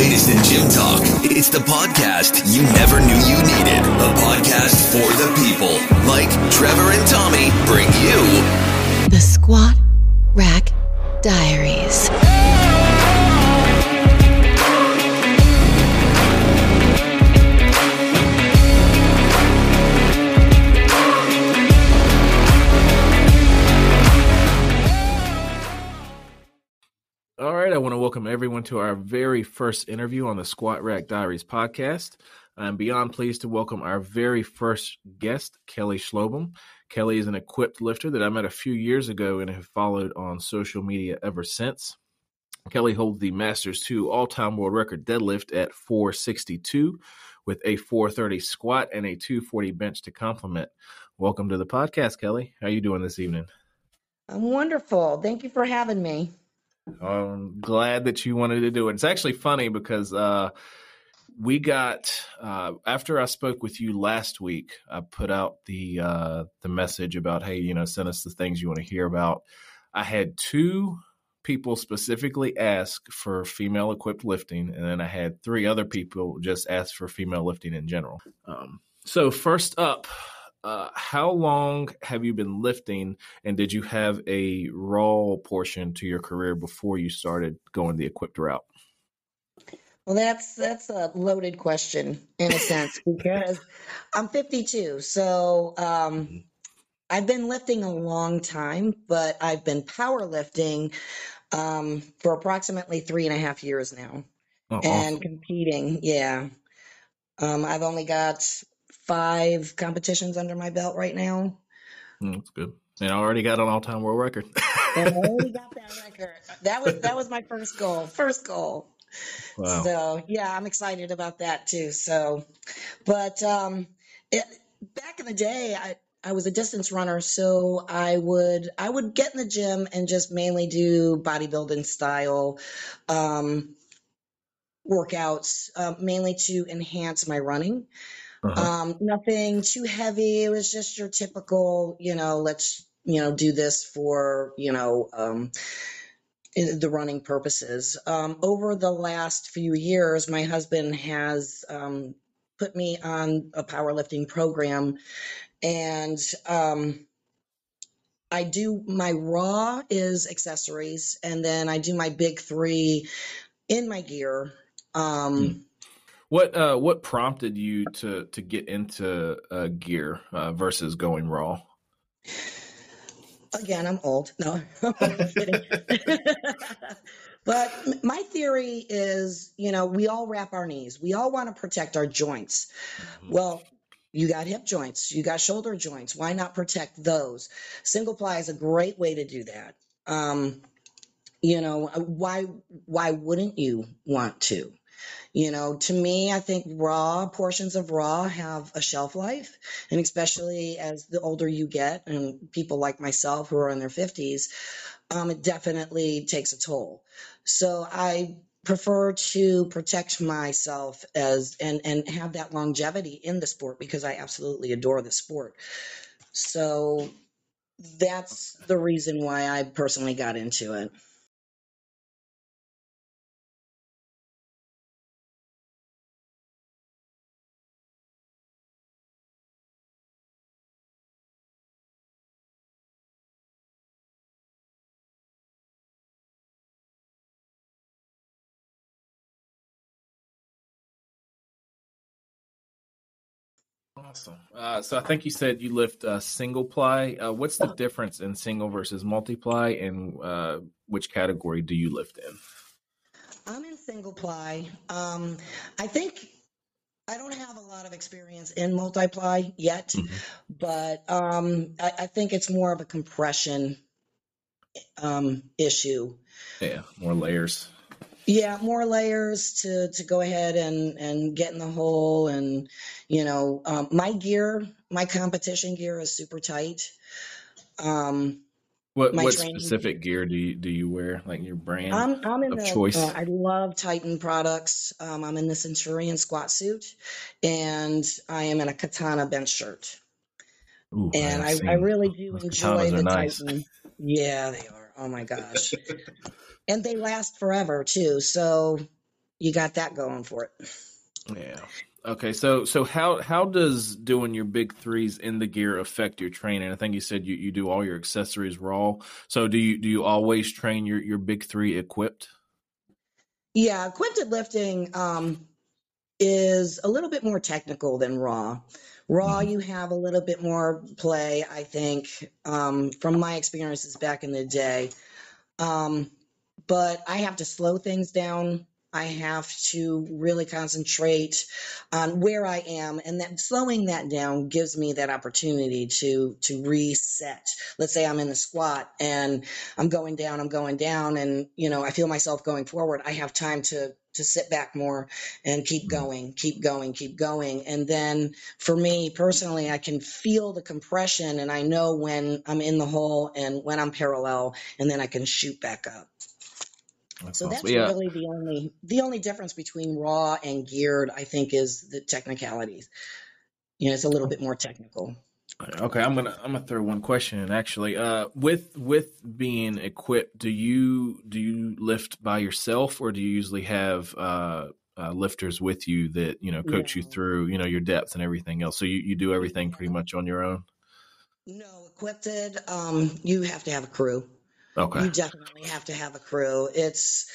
latest in gym talk. It's the podcast you never knew you needed. A podcast for the people. Like Trevor and Tommy bring you The Squat Rack Diaries. Welcome everyone to our very first interview on the Squat Rack Diaries podcast. I'm beyond pleased to welcome our very first guest, Kelly Schlobohm. Kelly is an equipped lifter that I met a few years ago and have followed on social media ever since. Kelly holds the Masters 2 all time world record deadlift at 462 with a 430 squat and a 240 bench to complement. Welcome to the podcast, Kelly. How are you doing this evening? I'm wonderful. Thank you for having me. I'm glad that you wanted to do it. It's actually funny because uh, we got uh, after I spoke with you last week, I put out the uh, the message about hey, you know, send us the things you want to hear about. I had two people specifically ask for female equipped lifting, and then I had three other people just ask for female lifting in general. Um, so first up, uh, how long have you been lifting, and did you have a raw portion to your career before you started going the equipped route? Well, that's that's a loaded question in a sense because I'm 52, so um, I've been lifting a long time, but I've been powerlifting um, for approximately three and a half years now, Oh, and awesome. competing. Yeah, um, I've only got five competitions under my belt right now, Mm, That's good. And I already got an all-time world record. and I already got that record. That was that was my first goal. First goal. wow. So yeah, I'm excited about that too. So, but um, it, back in the day, I I was a distance runner, so I would I would get in the gym and just mainly do bodybuilding style um, workouts, uh, mainly to enhance my running. Uh-huh. Um, nothing too heavy. It was just your typical, you know, let's you know do this for you know um, the running purposes. Um, over the last few years, my husband has um, put me on a powerlifting program, and um, I do my raw is accessories, and then I do my big three in my gear. Um, What uh, what prompted you to to get into uh, gear uh, versus going raw? Again, I'm old. No, I'm kidding. but my theory is, you know, we all wrap our knees. We all want to protect our joints. Mhm. Well, you got hip joints, you got shoulder joints. Why not protect those? Single ply is a great way to do that. Um, you know, uh, why why wouldn't you want to? You know, to me, I think raw portions of raw have a shelf life, and especially as the older you get, and people like myself who are in their 50s, um, it definitely takes a toll. So I prefer to protect myself as and and have that longevity in the sport because I absolutely adore the sport. So that's the reason why I personally got into it. Awesome. Uh, so I think you said you lift uh, single ply. Uh, what's the difference in single versus multiply, and uh, which category do you lift in? I'm in single ply. Um, I think I don't have a lot of experience in multiply yet, Mhm. but um, I, I think it's more of a compression um, issue. Yeah, more layers. Yeah, more layers to to go ahead and and get in the hole, and you know, um, my gear, my competition gear is super tight. Um, What what training, specific gear do you do you wear? Like your brand I'm I'm in of the choice? uh, I love Titan products. Um, I'm in the Centurion squat suit, and I am in a Katana bench shirt. Ooh, And I, I really do those enjoy the nice. Titan. Yeah, they are. Oh my gosh. and they last forever too. So you got that going for it. Yeah. Okay, so so how how does doing your big threes in the gear affect your training? I think you said you, you do all your accessories raw. So do you do you always train your your big three equipped? Yeah, equipped lifting um, is a little bit more technical than raw. Raw, Mhm. you have a little bit more play, I think, um, from my experiences back in the day. Um, but I have to slow things down. I have to really concentrate on where I am, and that slowing that down gives me that opportunity to to reset. Let's say I'm in the squat and I'm going down, I'm going down, and you know I feel myself going forward. I have time to to sit back more and keep mm-hmm. going, keep going, keep going, and then for me personally, I can feel the compression, and I know when I'm in the hole and when I'm parallel, and then I can shoot back up. That's So that's yeah. really the only the only difference between raw and geared, I think, is the technicalities. You know, it's a little bit more technical. Okay, I'm gonna I'm gonna throw one question in actually. Uh, with with being equipped, do you do you lift by yourself or do you usually have uh, uh lifters with you that you know coach you through you know your depth and everything else? So you, you do everything pretty much on your own. No, equipped, um, you have to have a crew. Okay. You definitely have to have a crew. It's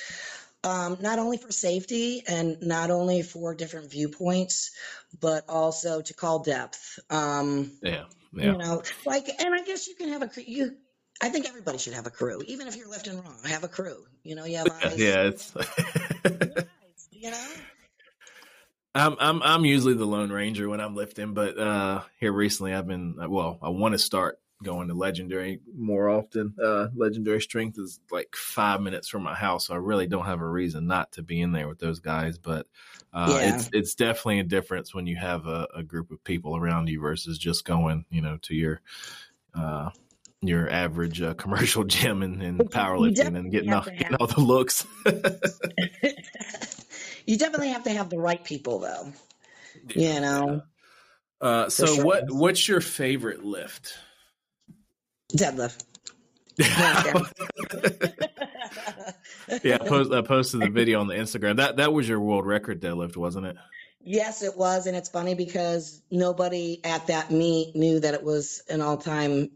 um, not only for safety and not only for different viewpoints, but also to call depth. Um, Yeah. Yeah. You know, like, and I guess you can have a crew. You, I think everybody should have a crew, even if you're lifting wrong. Have a crew. You know, you have eyes. Yeah. It's. You know. I'm I'm I'm usually the lone ranger when I'm lifting, but uh here recently I've been well, I want to start going to legendary more often. Uh legendary strength is like 5 minutes from my house, so I really don't have a reason not to be in there with those guys, but uh Yeah. it's it's definitely a difference when you have a, a group of people around you versus just going, you know, to your uh your average uh, commercial gym and, and powerlifting and getting all, getting all the looks. you definitely have to have the right people, though. You know, Uh, so sure. what what's your favorite lift? Deadlift. yeah, I, post, I posted the video on the Instagram. That that was your world record deadlift, wasn't it? Yes, it was, and it's funny because nobody at that meet knew that it was an all-time.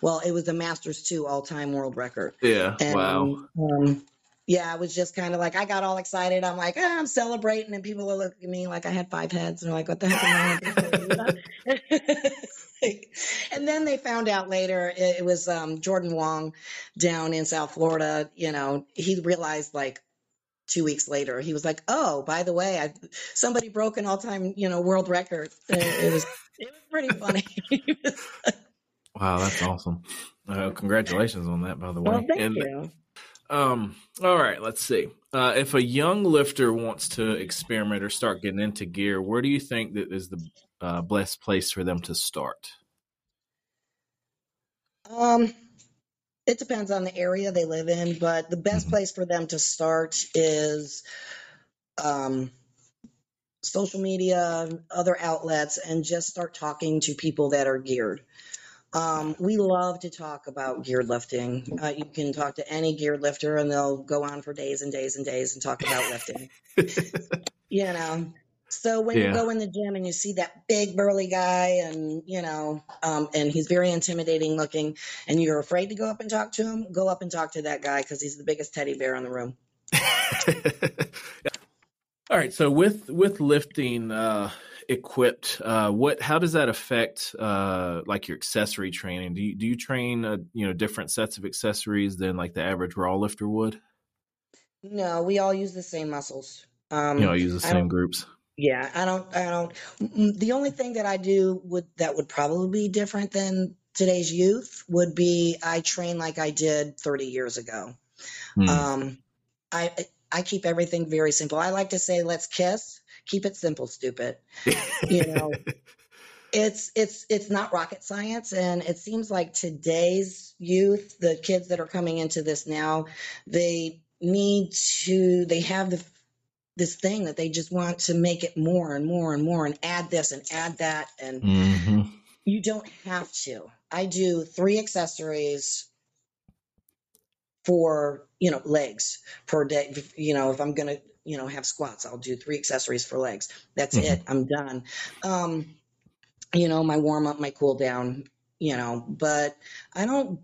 Well, it was a Masters two all-time world record. Yeah. And wow. um, yeah, I was just kind of like I got all excited. I'm like, ah, I'm celebrating, and people are looking at me like I had five heads, and they're like, "What the heck am I?" doing?" and then they found out later it, it was um, Jordan Wong down in South Florida. You know, he realized like two weeks later, he was like, "Oh, by the way, I somebody broke an all-time you know world record." It, it was it was pretty funny. Wow, that's awesome. Uh, congratulations on that, by the way. well, thank and you. um, all right, let's see. Uh, if a young lifter wants to experiment or start getting into gear, where do you think that is the uh, best place for them to start? Um, it depends on the area they live in, but the best Mhm. place for them to start is um, social media, other outlets, and just start talking to people that are geared. Um, we love to talk about geared lifting. Uh, you can talk to any geared lifter, and they'll go on for days and days and days and talk about lifting. You know, so when Yeah. you go in the gym and you see that big burly guy, and you know, um, and he's very intimidating looking, and you're afraid to go up and talk to him, go up and talk to that guy because he's the biggest teddy bear in the room. All right. So with with lifting uh, equipped, uh, what how does that affect uh, like your accessory training? Do you do you train uh, you know different sets of accessories than like the average raw lifter would? No, we all use the same muscles. Um, You know, use the same groups. Yeah, I don't. I don't. The only thing that I do would that would probably be different than today's youth would be I train like I did 30 years ago. Hmm. Um, I I keep everything very simple. I like to say, let's kiss. Keep it simple, stupid. You know, it's it's it's not rocket science, and it seems like today's youth, the kids that are coming into this now, they need to. They have the this thing that they just want to make it more and more and more and add this and add that and Mhm. you don't have to. I do three accessories for, you know, legs per day. You know, if I'm going to you know, have squats. I'll do three accessories for legs. That's Mhm. it. I'm done. Um, you know, my warm up, my cool down, you know, but I don't,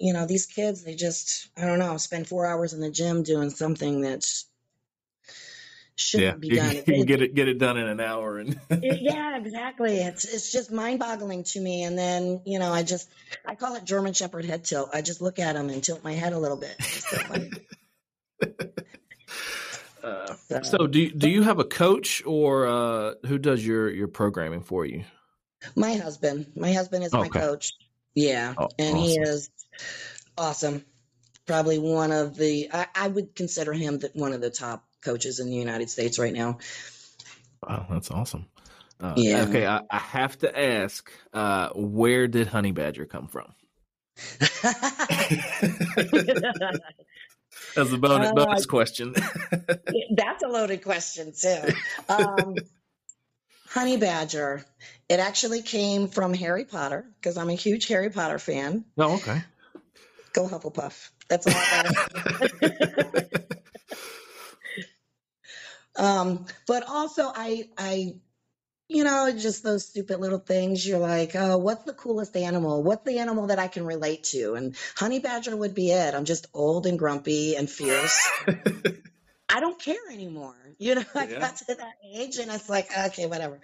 you know, these kids, they just, I don't know, spend four hours in the gym doing something that's shouldn't Yeah, be done. you can get it get it done in an hour, and yeah, exactly. It's it's just mind boggling to me. And then you know, I just I call it German Shepherd head tilt. I just look at them and tilt my head a little bit. It's so funny. Uh, So- so do you, do you have a coach or uh, who does your your programming for you? My husband, my husband is my coach. Yeah, Oh, and he is awesome. Probably one of the I, I would consider him the, one of the top coaches in the United States right now. Wow, that's awesome. Uh, Yeah. Okay, I, I have to ask, uh, where did Honey Badger come from? As a bonus, Uh, bonus question. That's a loaded question too. Um, honey Badger. It actually came from Harry Potter because I'm a huge Harry Potter fan. oh, okay. Go Hufflepuff. That's all I got. um, but also I I you know, just those stupid little things. You're like, oh, what's the coolest animal? What's the animal that I can relate to? And honey badger would be it. I'm just old and grumpy and fierce. I don't care anymore. You know, I Yeah. got to that age and it's like, okay, whatever.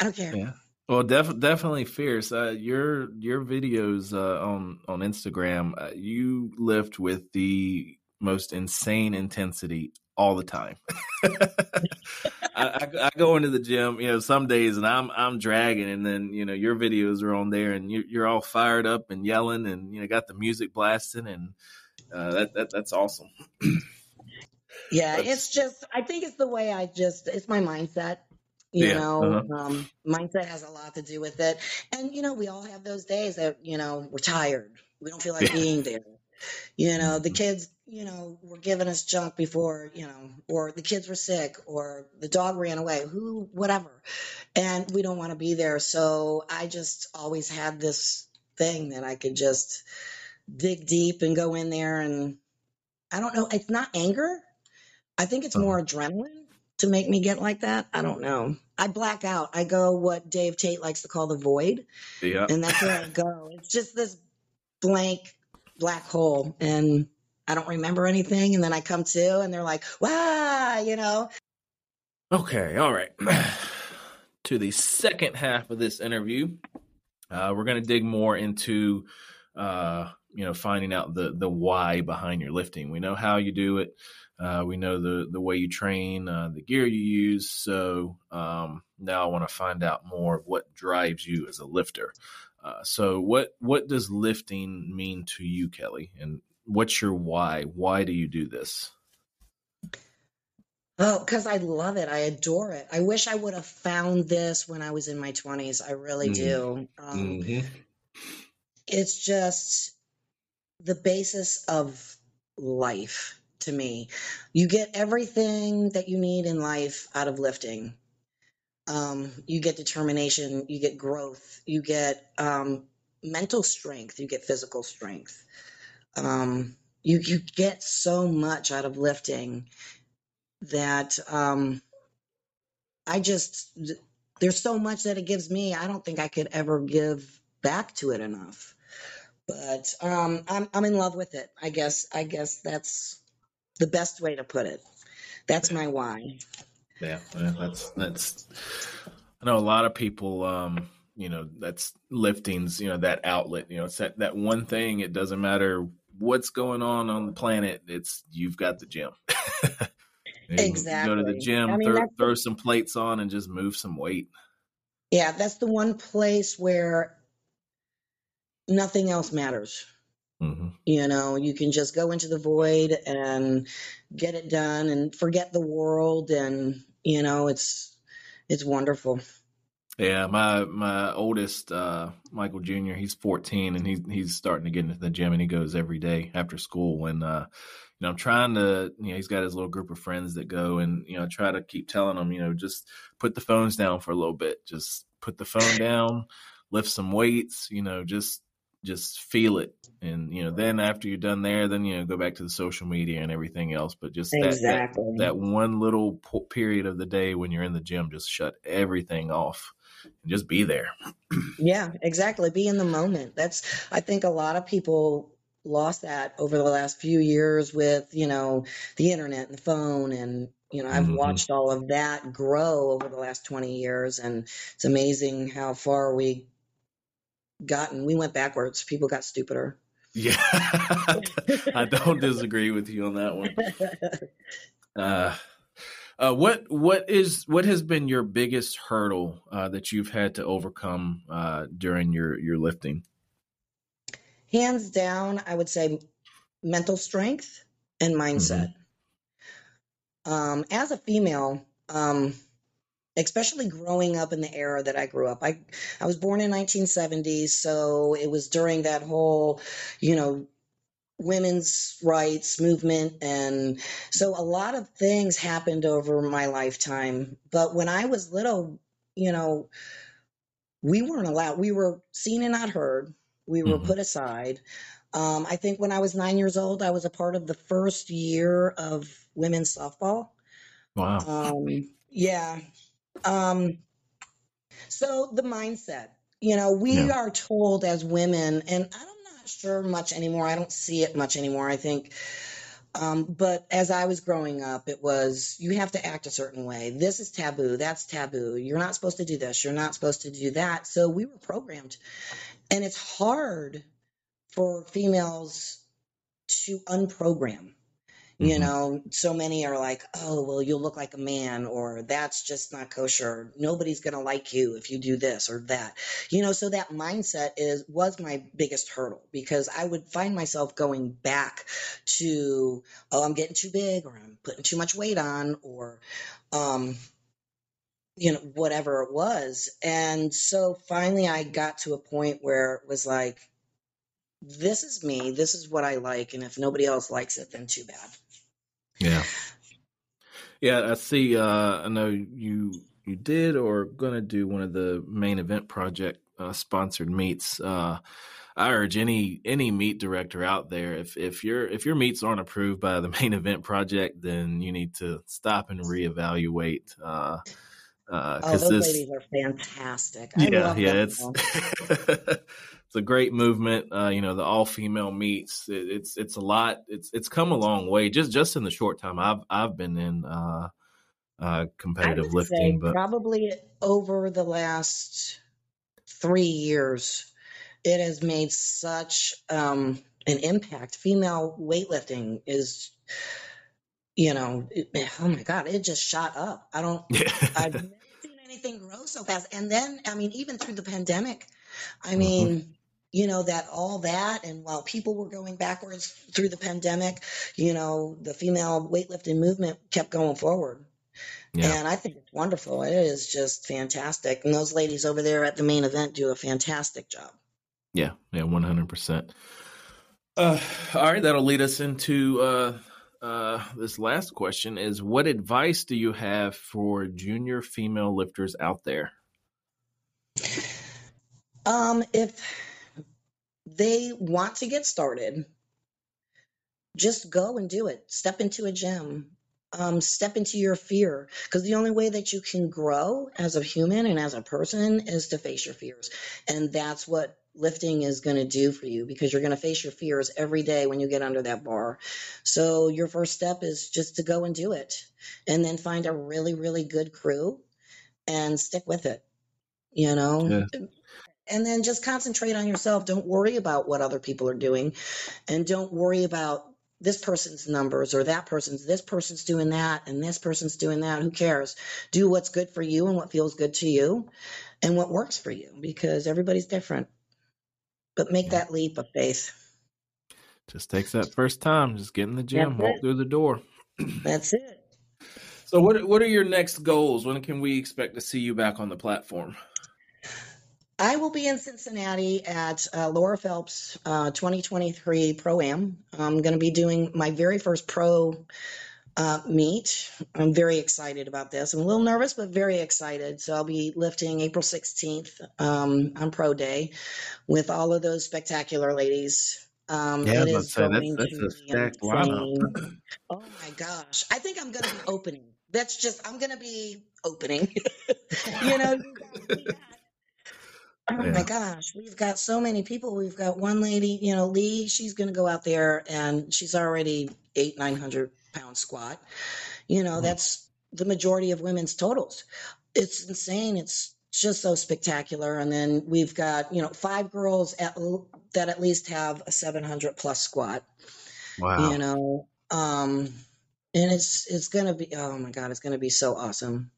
I don't care. Yeah. Well, def- definitely fierce. Uh, your your videos uh, on on Instagram, uh, you lift with the most insane intensity all the time. I, I, I go into the gym, you know, some days and I'm I'm dragging, and then you know your videos are on there, and you, you're all fired up and yelling, and you know got the music blasting, and uh, that, that that's awesome. Yeah, That's- it's just I think it's the way I just it's my mindset. You Yeah, know, uh-huh. um, mindset has a lot to do with it. And you know, we all have those days that you know we're tired. We don't feel like Yeah. Mm-hmm. being there. You know, the kids, you know, were giving us junk before, you know, or the kids were sick, or the dog ran away, who, whatever, and we don't want to be there. So I just always had this thing that I could just dig deep and go in there and I don't know. It's not anger. I think it's Uh-huh. more adrenaline to make me get like that. I don't know. I black out. I go what Dave Tate likes to call the void, Yeah. and that's where I go. It's just this blank black hole, and I don't remember anything. And then I come to, and they're like, "Wow," you know. Okay, all right. to the second half of this interview, uh, we're going to dig more into, uh, you know, finding out the the why behind your lifting. We know how you do it. Uh, we know the the way you train, uh, the gear you use. So um, now I want to find out more of what drives you as a lifter. Uh, so what what does lifting mean to you, Kelly? And what's your why? Why do you do this? Oh, because I love it. I adore it. I wish I would have found this when I was in my twenties. I really Mm. do. Um, Mm-hmm. it's just the basis of life to me. You get everything that you need in life out of lifting. Um, you get determination, you get growth, you get um, mental strength, you get physical strength. Um, you you get so much out of lifting that um, I just there's so much that it gives me. I don't think I could ever give back to it enough but um, I'm I'm in love with it. I guess I guess that's the best way to put it. That's my why. Yeah, yeah, that's that's. I know a lot of people. Um, you know, that's liftings. You know, that outlet. You know, it's that that one thing. It doesn't matter what's going on on the planet. It's you've got the gym. You Go to the gym, I mean, throw, throw some plates on, and just move some weight. Yeah, that's the one place where nothing else matters. Hmm You know, you can just go into the void and get it done and forget the world and you know, it's it's wonderful. Yeah, my my oldest uh, Michael Jr. He's 14 and he's he's starting to get into the gym and he goes every day after school. And uh, you know, I'm trying to you know he's got his little group of friends that go and you know I try to keep telling them you know just put the phones down for a little bit, just put the phone down, lift some weights, you know, just just feel it. And you know then after you're done there then you know go back to the social media and everything else. But just that, exactly. that, that one little period of the day when you're in the gym just shut everything off and just be there. Yeah exactly. Be in the moment. That's i think a lot of people lost that over the last few years with you know the internet and the phone and you know i've mm-hmm. watched all of that grow over the last 20 years. And it's amazing how far we gotten we went backwards. People got stupider. Yeah. I don't disagree with you on that one. Uh, uh, what what is what has been your biggest hurdle uh, that you've had to overcome uh, during your your lifting? Hands down i would say mental strength and mindset. Mm-hmm. um, as a female um, especially growing up in the era that I grew up. I I was born in 1970, so it was during that whole, you know, women's rights movement and so a lot of things happened over my lifetime. But when I was little, you know, we weren't allowed. We were seen and not heard. We were mm-hmm. put aside. Um, I think when I was nine years old, I was a part of the first year of women's softball. Wow. Um, yeah, um, so the mindset, you know, we yeah. are told as women, and I'm not sure much anymore. I don't see it much anymore. I think. Um, but as I was growing up, it was you have to act a certain way. This is taboo. That's taboo. You're not supposed to do this. You're not supposed to do that. So we were programmed. And it's hard for females to unprogram you mm-hmm. know, so many are like, oh, well, you'll look like a man, or that's just not kosher. Nobody's going to like you if you do this or that. You know, so that mindset is was my biggest hurdle because I would find myself going back to, oh, I'm getting too big, or I'm putting too much weight on, or, um, you know, whatever it was. And so finally I got to a point where it was like, this is me, this is what I like, and if nobody else likes it, then too bad. Yeah. Yeah, I see. Uh, I know you you did or gonna do one of the main event project uh, sponsored meets. Uh, I urge any any meet director out there if if your if your meets aren't approved by the main event project, then you need to stop and reevaluate. Uh, uh, oh, those this, ladies are fantastic. I yeah, yeah, it's it's a great movement. Uh, you know, the all female meets. It, it's it's a lot. It's it's come a long way just just in the short time I've I've been in uh, uh, competitive lifting. but probably over the last three years, it has made such um, an impact. Female weightlifting is you know, it, oh my God, it just shot up. I don't, I've never seen anything grow so fast. And then, I mean, even through the pandemic, I mm-hmm. mean, mm-hmm. you know, that all that, and while people were going backwards through the pandemic, you know, the female weightlifting movement kept going forward. Yeah. And I think it's wonderful. It is just fantastic. And those ladies over there at the main event do a fantastic job. Yeah, yeah, 100%. Uh, all right, that'll lead us into uh, uh, this last question is what advice do you have for junior female lifters out there? Um, if they want to get started, just go and do it. Step into a gym. Um, step into your fear because the only way that you can grow as a human and as a person is to face your fears. And that's what lifting is going to do for you because you're going to face your fears every day when you get under that bar. So your first step is just to go and do it and then find a really, really good crew and stick with it, you know? Yeah. And then just concentrate on yourself. Don't worry about what other people are doing and don't worry about this person's numbers or that person's this person's doing that and this person's doing that who cares do what's good for you and what feels good to you and what works for you because everybody's different but make that leap of faith. Just takes that first time. Just get in the gym, That's walk it. through the door. That's it. So, what what are your next goals? When can we expect to see you back on the platform? I will be in Cincinnati at uh, Laura Phelps uh, 2023 Pro Am. I'm going to be doing my very first pro uh, meet. I'm very excited about this. I'm a little nervous, but very excited. So I'll be lifting April 16th um, on Pro Day with all of those spectacular ladies. Um, Yeah, it was about to is say, that's- going that's to a be stacked lineup. Oh my gosh! I think I'm going to be opening. That's just I'm going to be opening. you know, you got- we got- Oh Yeah. my gosh, we've got so many people. We've got one lady, you know, Lee, she's going to go out there and she's already eight, 900 pound squat. You know, Mhm. that's the majority of women's totals. It's insane. It's just so spectacular. And then we've got, you know, five girls at, that at least have a 700 plus squat, Wow. you know, um, and it's, it's going to be, oh my God, it's going to be so awesome.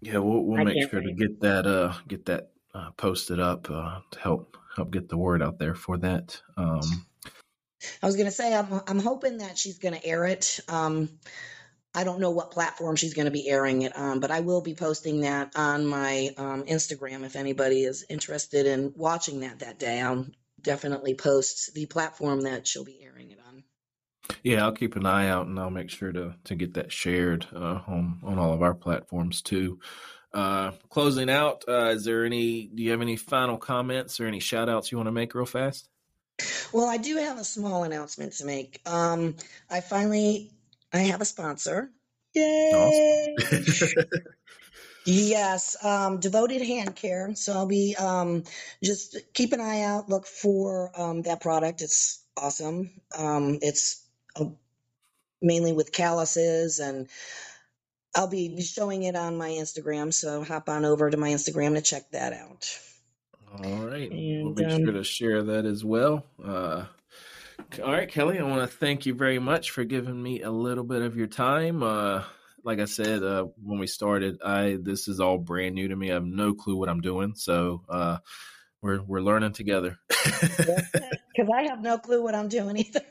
Yeah, we'll we'll make sure to get that uh get that uh, posted up uh, to help help get the word out there for that. Um, I was going to say, I'm, I'm hoping that she's going to air it. Um, I don't know what platform she's going to be airing it on, but I will be posting that on my um, Instagram if anybody is interested in watching that that day. I'll definitely post the platform that she'll be airing it on. yeah, I'll keep an eye out and I'll make sure to to get that shared uh, on on all of our platforms too. Uh, closing out, uh, is there any? Do you have any final comments or any shout outs you want to make real fast? Well, I do have a small announcement to make. Um, I finally, I have a sponsor. Yay! Yes, um, devoted hand care. So I'll be um, just keep an eye out, look for um, that product. It's awesome. Um, it's uh, mainly with calluses, and I'll be showing it on my Instagram. So hop on over to my Instagram to check that out. All right, we'll And, be um, sure to share that as well. Uh, all right, Kelly, I want to thank you very much for giving me a little bit of your time. Uh, like I said uh, when we started, I this is all brand new to me. I have no clue what I'm doing, so uh, we're we're learning together. Because I have no clue what I'm doing either.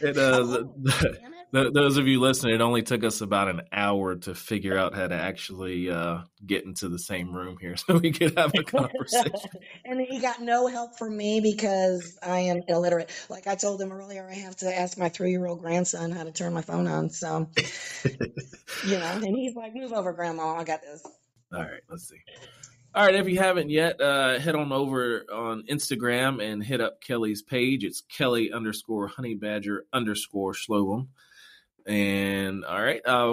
And, uh, the, Oh, the, damn it. Th- those of you listening, it only took us about an hour to figure out how to actually uh, get into the same room here so we could have a conversation. and he got no help from me because I am illiterate. Like I told him earlier, I have to ask my three year old grandson how to turn my phone on. So, you know, and he's like, move over, grandma. I got this. All right, let's see. All right, if you haven't yet, uh, head on over on Instagram and hit up Kelly's page. It's Kelly underscore Honey Badger underscore Schlobohm. And all right, I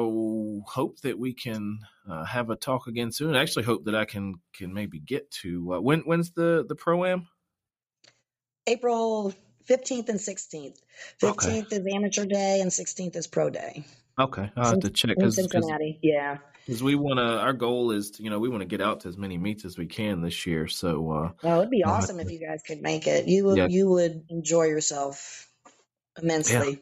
hope that we can uh, have a talk again soon. I actually hope that I can can maybe get to uh, when when's the the pro am? April 15th and 16th. 15th is amateur day and 16th is pro day. Okay, I'll have to check In because Cincinnati. Yeah. we want to. Our goal is to, you know we want to get out to as many meets as we can this year. So uh, Well, it'd be awesome if you guys could make it. You would, Yeah. you would enjoy yourself immensely.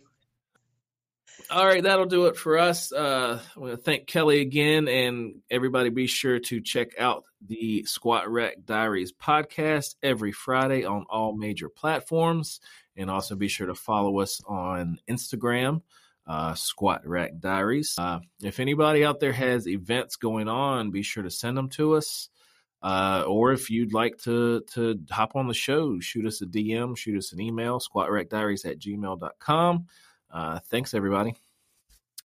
All right, that'll do it for us. Uh, I want to thank Kelly again, and everybody be sure to check out the Squat Rack Diaries podcast every Friday on all major platforms, and also be sure to follow us on Instagram, uh, Squat Rack Diaries. Uh, if anybody out there has events going on, be sure to send them to us. Uh, or if you'd like to to hop on the show, shoot us a DM, shoot us an email, squatrackdiaries at gmail.com. Uh, thanks, everybody.